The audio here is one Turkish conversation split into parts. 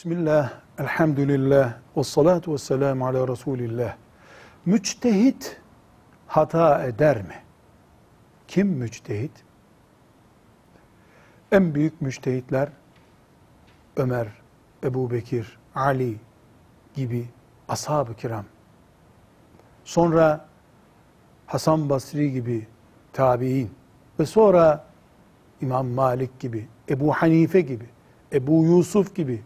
Bismillah, elhamdülillah, ve salatu ve selamu ala Resulillah. Müçtehit hata eder mi? Kim müçtehit? En büyük müçtehitler Ömer, Ebu Bekir, Ali gibi ashab-ı kiram. Sonra Hasan Basri gibi tabi'in ve sonra İmam Malik gibi, Ebu Hanife gibi, Ebu Yusuf gibi,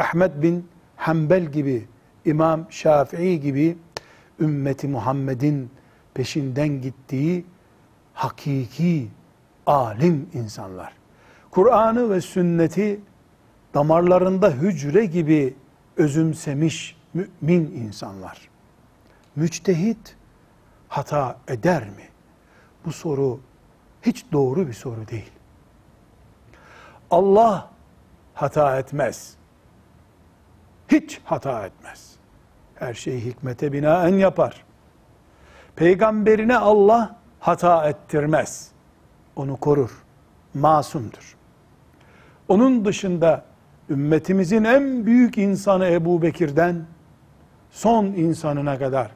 Ahmet bin Hanbel gibi, İmam Şafii gibi ümmeti Muhammed'in peşinden gittiği hakiki alim insanlar. Kur'an'ı ve sünneti damarlarında hücre gibi özümsemiş mümin insanlar. Müçtehit hata eder mi? Bu soru hiç doğru bir soru değil. Allah hata etmez. Hiç hata etmez. Her şeyi hikmete binaen yapar. Peygamberine Allah hata ettirmez. Onu korur. Masumdur. Onun dışında ümmetimizin en büyük insanı Ebu Bekir'den son insanına kadar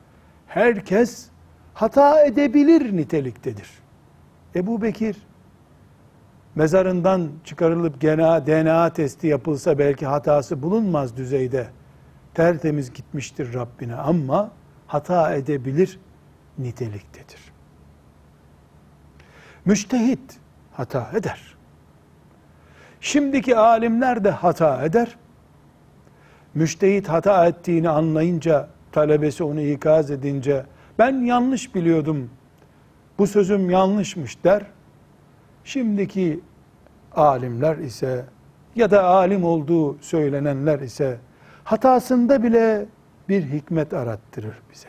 herkes hata edebilir niteliktedir. Ebu Bekir mezarından çıkarılıp DNA, DNA testi yapılsa belki hatası bulunmaz düzeyde tertemiz gitmiştir Rabbine ama hata edebilir niteliktedir. Müştehit hata eder. Şimdiki alimler de hata eder. Müştehit hata ettiğini anlayınca, talebesi onu ikaz edince, ben yanlış biliyordum, bu sözüm yanlışmış der. Şimdiki alimler ise ya da alim olduğu söylenenler ise hatasında bile bir hikmet arattırır bize.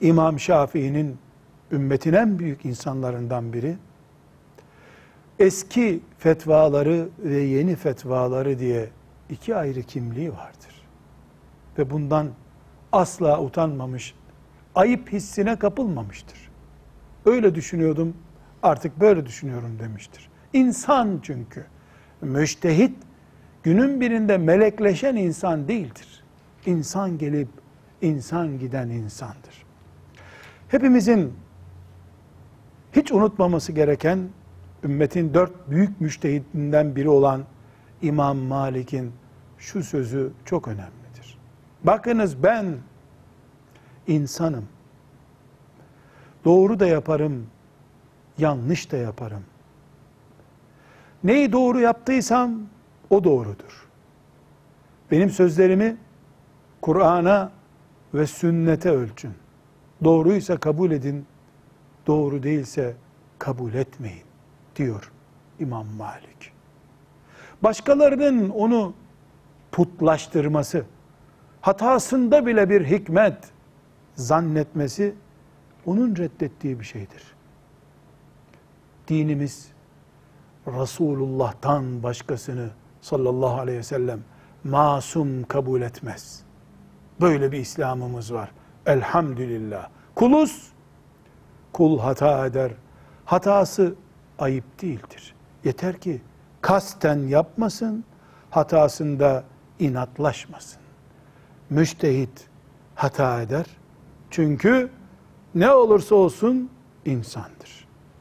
İmam Şafii'nin ümmetin en büyük insanlarından biri eski fetvaları ve yeni fetvaları diye iki ayrı kimliği vardır. Ve bundan asla utanmamış, ayıp hissine kapılmamıştır. Öyle düşünüyordum, artık böyle düşünüyorum demiştir. İnsan çünkü. Müştehit günün birinde melekleşen insan değildir. İnsan gelip insan giden insandır. Hepimizin hiç unutmaması gereken ümmetin dört büyük müştehidinden biri olan İmam Malik'in şu sözü çok önemlidir. Bakınız ben insanım. Doğru da yaparım, yanlış da yaparım. Neyi doğru yaptıysam o doğrudur. Benim sözlerimi Kur'an'a ve sünnete ölçün. Doğruysa kabul edin, doğru değilse kabul etmeyin diyor İmam Malik. Başkalarının onu putlaştırması, hatasında bile bir hikmet zannetmesi onun reddettiği bir şeydir. Dinimiz Resulullah'tan başkasını sallallahu aleyhi ve sellem masum kabul etmez. Böyle bir İslam'ımız var. Elhamdülillah. Kuluz, kul hata eder. Hatası ayıp değildir. Yeter ki kasten yapmasın, hatasında inatlaşmasın. Müştehit hata eder. Çünkü ne olursa olsun insandır.